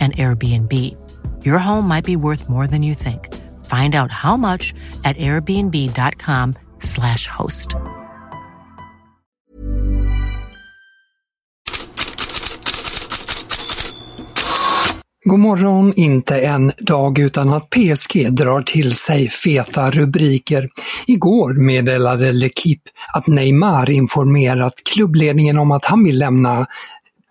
and Airbnb. Your home might be worth more than you think. Find out how much at airbnb.com slash host. God morgon, inte en dag utan att PSG drar till sig feta rubriker. Igår meddelade L'Equipe att Neymar informerat klubbledningen om att han vill lämna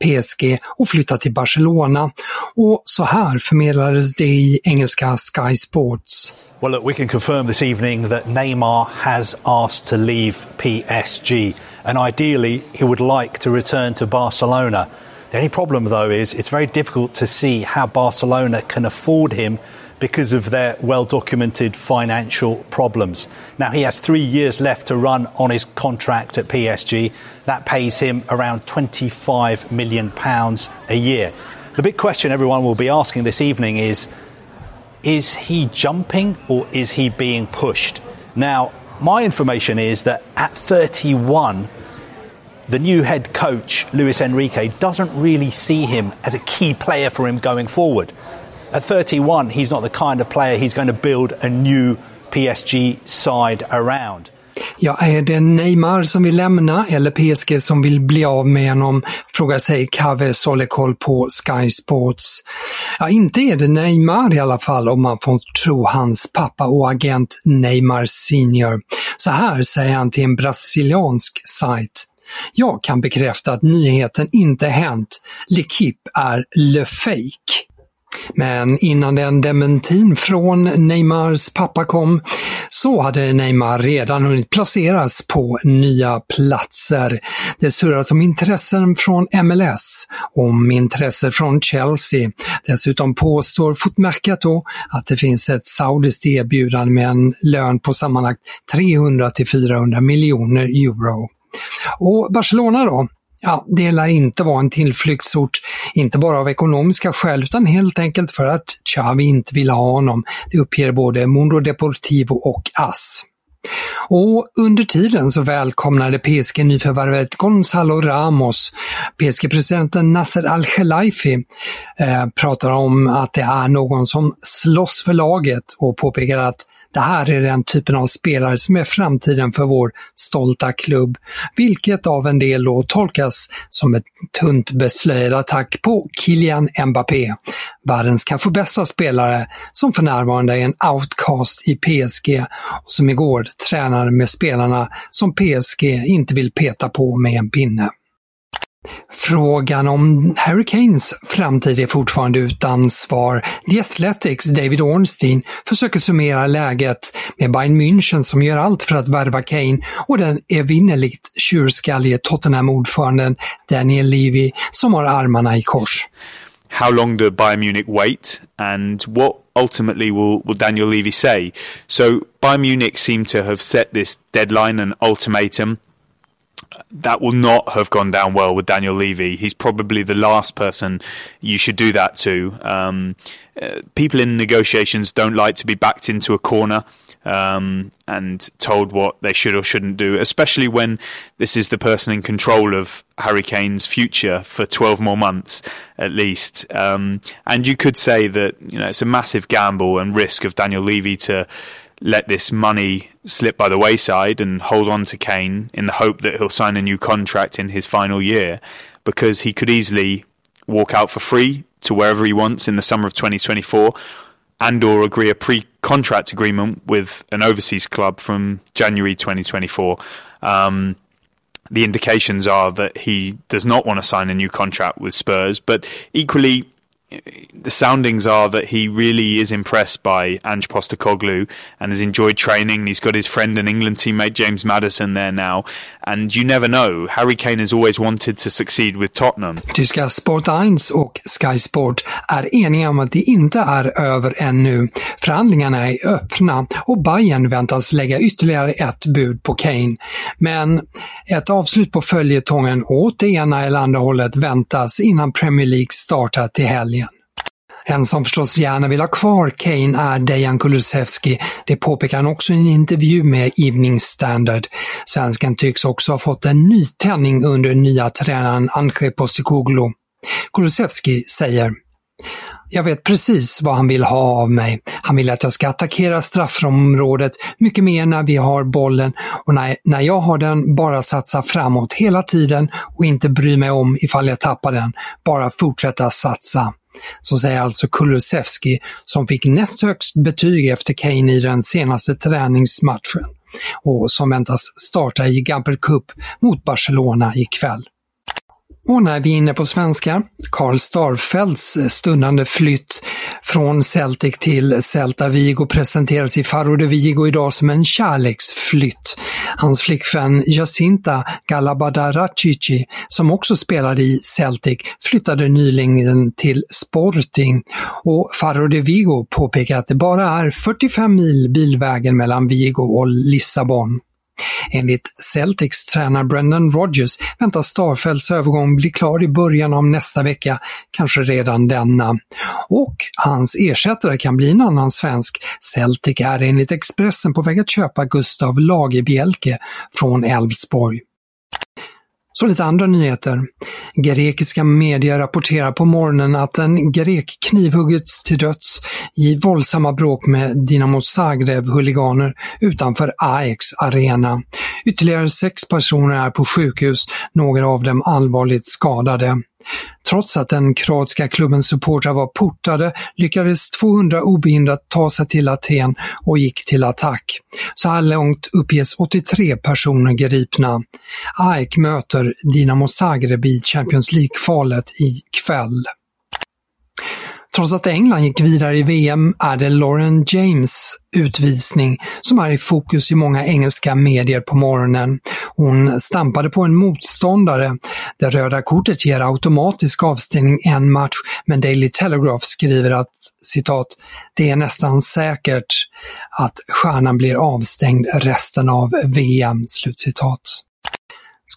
PSG och flytta till Barcelona. Och så här förmedlades det i engelska Sky Sports. Well, look, we can confirm this evening that Neymar has asked to leave PSG, and ideally, he would like to return to Barcelona. The only problem, though, is it's very difficult to see how Barcelona can afford him because of their well documented financial problems. Now, he has three years left to run on his contract at PSG. That pays him around £25 million a year. The big question everyone will be asking this evening is is he jumping or is he being pushed? Now, my information is that at 31, the new head coach, Luis Enrique, doesn't really see him as a key player for him going forward. At 31, he's not the kind of player he's going to build a new PSG side around. Ja, är det Neymar som vill lämna eller PSG som vill bli av med honom? Frågar sig Kave Solekol på Sky Sports. Ja, inte är det Neymar i alla fall om man får tro hans pappa och agent Neymar Senior. Så här säger han till en brasiliansk sajt. Jag kan bekräfta att nyheten inte hänt. L'Equipe är le fake. Men innan den dementin från Neymars pappa kom så hade Neymar redan hunnit placeras på nya platser. Det surras om intressen från MLS, om intresse från Chelsea. Dessutom påstår Footmercato att det finns ett saudiskt erbjudande med en lön på sammanlagt 300 till 400 miljoner euro. Och Barcelona då? Ja, det lär inte vara en tillflyktsort, inte bara av ekonomiska skäl utan helt enkelt för att Xavi inte ville ha honom. Det uppger både Mundo Deportivo och AS. Och under tiden så välkomnade PSG nyförvärvet Gonzalo Ramos. PSG-presidenten Nasser Al-Khelaifi eh, pratar om att det är någon som slåss för laget och påpekar att det här är den typen av spelare som är framtiden för vår stolta klubb, vilket av en del då tolkas som ett tunt beslöjad attack på Kylian Mbappé, världens kanske bästa spelare som för närvarande är en outcast i PSG och som igår tränade med spelarna som PSG inte vill peta på med en pinne. Frågan om Hurricanes framtid är fortfarande utan svar. The Athletics David Ornstein försöker summera läget med Bayern München som gör allt för att värva Kane och den evinnerligt tjurskallige Tottenham-ordföranden Daniel Levy som har armarna i kors. How long do Bayern Munich wait and what ultimately will, will Daniel Levy say? So Bayern Munich seem to have set this deadline and ultimatum that will not have gone down well with Daniel Levy. He's probably the last person you should do that to. Um, uh, people in negotiations don't like to be backed into a corner um, and told what they should or shouldn't do, especially when this is the person in control of Harry Kane's future for 12 more months at least. Um, and you could say that you know it's a massive gamble and risk of Daniel Levy to let this money slip by the wayside and hold on to Kane in the hope that he'll sign a new contract in his final year because he could easily walk out for free to wherever he wants in the summer of 2024 and or agree a pre-contract agreement with an overseas club from January 2024. Um, the indications are that he does not want to sign a new contract with Spurs, but equally the soundings are that he really is impressed by Ange Postacoglu and has enjoyed training. He's got his friend and England teammate James Madison there now. And you never know. Harry Kane has always wanted to succeed with Tottenham. Tyska Sport 1 och Sky Sport är eniga om att det inte är över ännu. Förhandlingarna är öppna och Bayern väntas lägga ytterligare ett bud på Kane. Men ett avslut på följetongen åt det ena eller andra hållet väntas innan Premier League startar till helgen. En som förstås gärna vill ha kvar Kane är Dejan Kulusevski. Det påpekar han också i en intervju med Evening Standard. Svensken tycks också ha fått en nytändning under nya tränaren Ange Postecoglou. Kulusevski säger jag vet precis vad han vill ha av mig. Han vill att jag ska attackera straffområdet mycket mer när vi har bollen och när, när jag har den bara satsa framåt hela tiden och inte bry mig om ifall jag tappar den. Bara fortsätta satsa. Så säger alltså Kulusevski som fick näst högst betyg efter Kane i den senaste träningsmatchen och som väntas starta i Gabber Cup mot Barcelona ikväll. Och när vi är inne på svenska, Karl Starfelts eh, stundande flytt från Celtic till Celta Vigo presenteras i Faro de Vigo idag som en kärleksflytt. Hans flickvän Jacinta Galabadaracici, som också spelade i Celtic, flyttade nyligen till Sporting och Faro de Vigo påpekar att det bara är 45 mil bilvägen mellan Vigo och Lissabon. Enligt Celtics tränare Brendan Rodgers väntas Starfelts övergång bli klar i början av nästa vecka, kanske redan denna. Och hans ersättare kan bli en annan svensk. Celtic är enligt Expressen på väg att köpa Gustav Lagerbielke från Elfsborg. Så lite andra nyheter. Grekiska medier rapporterar på morgonen att en grek knivhuggits till döds i våldsamma bråk med Dinamo Zagreb-huliganer utanför Ajax arena. Ytterligare sex personer är på sjukhus, några av dem allvarligt skadade. Trots att den kroatiska klubbens supportrar var portade lyckades 200 obehindrat ta sig till Aten och gick till attack. Så här långt uppges 83 personer gripna. AEK möter Dinamo Zagreb i Champions League-kvalet ikväll. Trots att England gick vidare i VM är det Lauren James utvisning som är i fokus i många engelska medier på morgonen. Hon stampade på en motståndare. Det röda kortet ger automatisk avstängning en match, men Daily Telegraph skriver att citat, det är nästan säkert att stjärnan blir avstängd resten av VM. Slutcitat.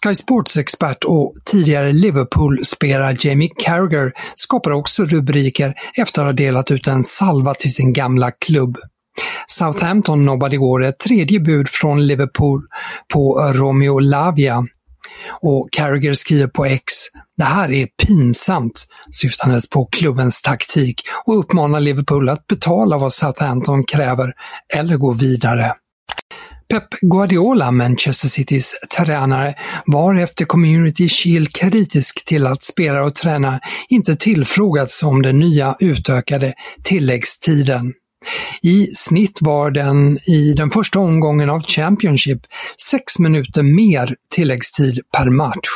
Sky Sports-expert och tidigare Liverpool-spelare Jamie Carragher skapar också rubriker efter att ha delat ut en salva till sin gamla klubb. Southampton nobbade igår ett tredje bud från Liverpool på Romeo Lavia. Och Carragher skriver på X “Det här är pinsamt” syftandes på klubbens taktik och uppmanar Liverpool att betala vad Southampton kräver eller gå vidare. Pep Guardiola, Manchester Citys tränare, var efter Community Shield kritisk till att spelare och tränare inte tillfrågats om den nya utökade tilläggstiden. I snitt var den i den första omgången av Championship sex minuter mer tilläggstid per match.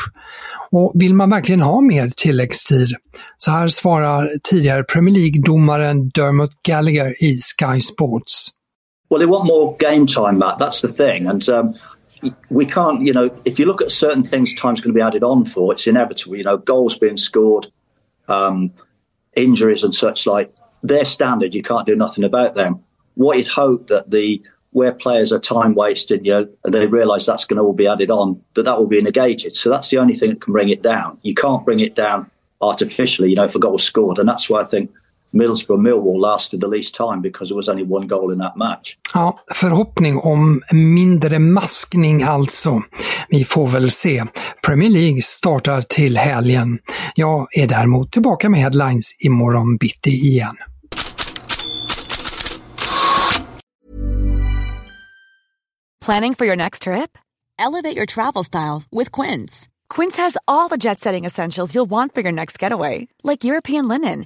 Och vill man verkligen ha mer tilläggstid? Så här svarar tidigare Premier League-domaren Dermot Gallagher i Sky Sports. Well, they want more game time, Matt. That's the thing. And um, we can't, you know, if you look at certain things time's going to be added on for, it's inevitable. You know, goals being scored, um, injuries and such like, they're standard. You can't do nothing about them. What you'd hope that the where players are time wasted, you know, and they realise that's going to all be added on, that that will be negated. So that's the only thing that can bring it down. You can't bring it down artificially, you know, if a goal scored, and that's why I think Middlesbrough Millwall lasted the least time because there was only one goal in that match. Ja, förhoppning om mindre maskning alltså. Vi får väl se. Premier League startar till helgen. Jag är däremot tillbaka med headlines imorgon bitti igen. Planning for your next trip? Elevate your travel style with Quince. Quince has all the jet-setting essentials you'll want for your next getaway, like European linen